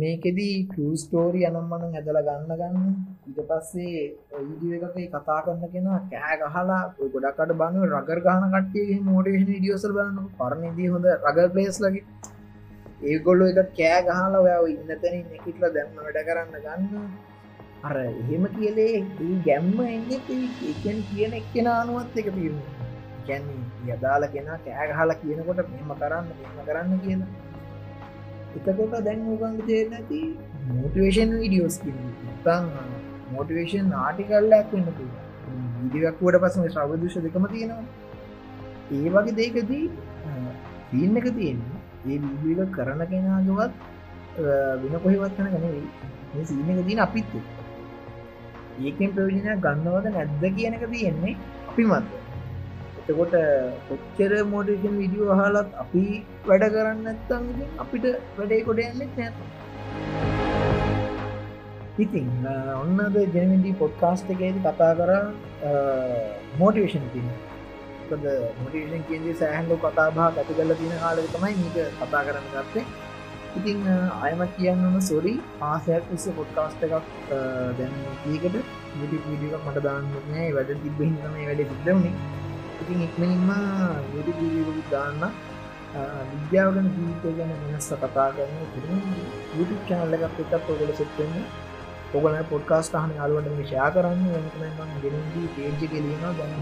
[SPEAKER 1] මේකෙදී ටස්ටෝරි අනම්මන ඇදල ගන්න ගන්න. ඉට පස්සේ ඉඩිය එකේ කතා කරන්න කෙන කෑ ගහලා ගොඩක්ට බන්න රගර් ගහන කටේ මෝටේෂන ඩියෝසල් බන්න පරණදී හොඳ රගර් පලේස් ලගේ ඒගොල්ලො එක කෑ ගහලා ඔය ඉන්නතන නැකිටල දැම්ම වැඩ කරන්න ගන්න. අර එහෙම කියලේ ගැම්ම එන්න එකෙන් කියන එක්කෙන අනුවත් එක පිරුණ ගැන්නේ යදාල කෙන කෑ ගහලා කියනකොට මෙම කරන්න මෙම කරන්න කියලා. එතකොට දැන් ඕගන් තේ නැති මෝටිවේෂන් විඩියෝස් තන් මෝටිවේෂන් ආටිකල්ලක් වෙන්න විඩියක්වට පසම ශ්‍රවදෂ දෙකම තියෙනවා. ඒ වගේ දෙකදී පීන්න එක තියෙන්නේ ඒ විඩියක කරන කෙනාගවත් වෙන කොහෙවත් කන ගනවෙයි සීනක තින අපිත් ඒකෙන් ප්‍රවිජනය ගන්නවද නැද්ද කියනක තියෙන්නේ අපි මත්ද එතකොට කොච්චර මෝඩේෂන් විඩියෝ හලත් අපි වැඩ කරන්න ඇත්තම් අපිට වැඩේ කොඩ යන්නෙත් නැත ඉතින් ඔන්නද ජනවිඩී පොඩ්කාස්ට එකේද කතා කර මෝටිවේෂන් තින මොටිවේෂන් කියදේ සෑහන්ලු කතා බා ඇති කල තින කාල තමයි මේක කතා කරන්න ගත්තේ. ඉතිං අයම කියන්නන සොරි ආසයක් විස පොඩ්කාස්ට එකක් දැන් ඒකට විඩි විඩියක් මට දාන්න නෑ. වැඩ තිබ්බහිතම වැඩ සිද්ධවනේ ඉතින් ඉක්මනින්ම යුටි දාන්න. විද්‍යාවගන ජීවිතය ගැන වෙනස්ස කතා කරන YouTube චනල්ල එකක් එකත් ඔගල සෙට්වෙන්න ඔගල පොඩ්කාස්ට හන අලුවට ෂයා කරන්න. වෙනකම ගෙනදී පේජ්ජ කෙලීම ගැන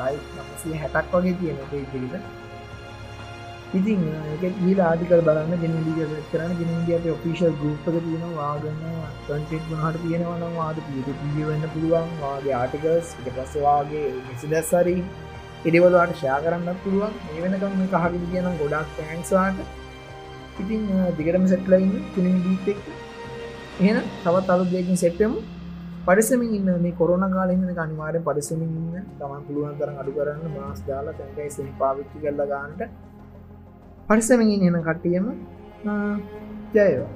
[SPEAKER 1] ලයි නමසේ හැටක් වගේ තියෙන පේජ්ජිට ඉතින් එක ඊල ආටිකල් බලන්න ගෙනදිග කරන ගෙනදියට ඔෆිෂල් ගුප්ක තියෙන වාගන්න කටෙක් ගුණහට තියෙනවනම් වාද පිට පිය වෙන්න පුළුවන් වාගේ ආටිකල්ස් ඉට පස්සවාගේ නිසිදැස්සරී එඩිවලට ෂයා කරන්න පුළුවන්. ඒ වෙනකම් මේ කහගින් කියන ගොඩක් තෑන්ස්වාට ඉතින් දිගටම සැට්ලයින්න තුනින් දීතෙක් එහන තවත් අලු දෙකින් සෙට්ටම පරිසමින් ඉන්න මේ කොරන කාලෙන්න අනිවාරය පරිසමින් ඉන්න. තමන් පුළුවන් තරම් අඩු කරන්න මාස් දාලා තැන්කයි සෙන් පාවිච්චි කරල ගන්නට පරිසමගින් එන කට්ටියම ජයවා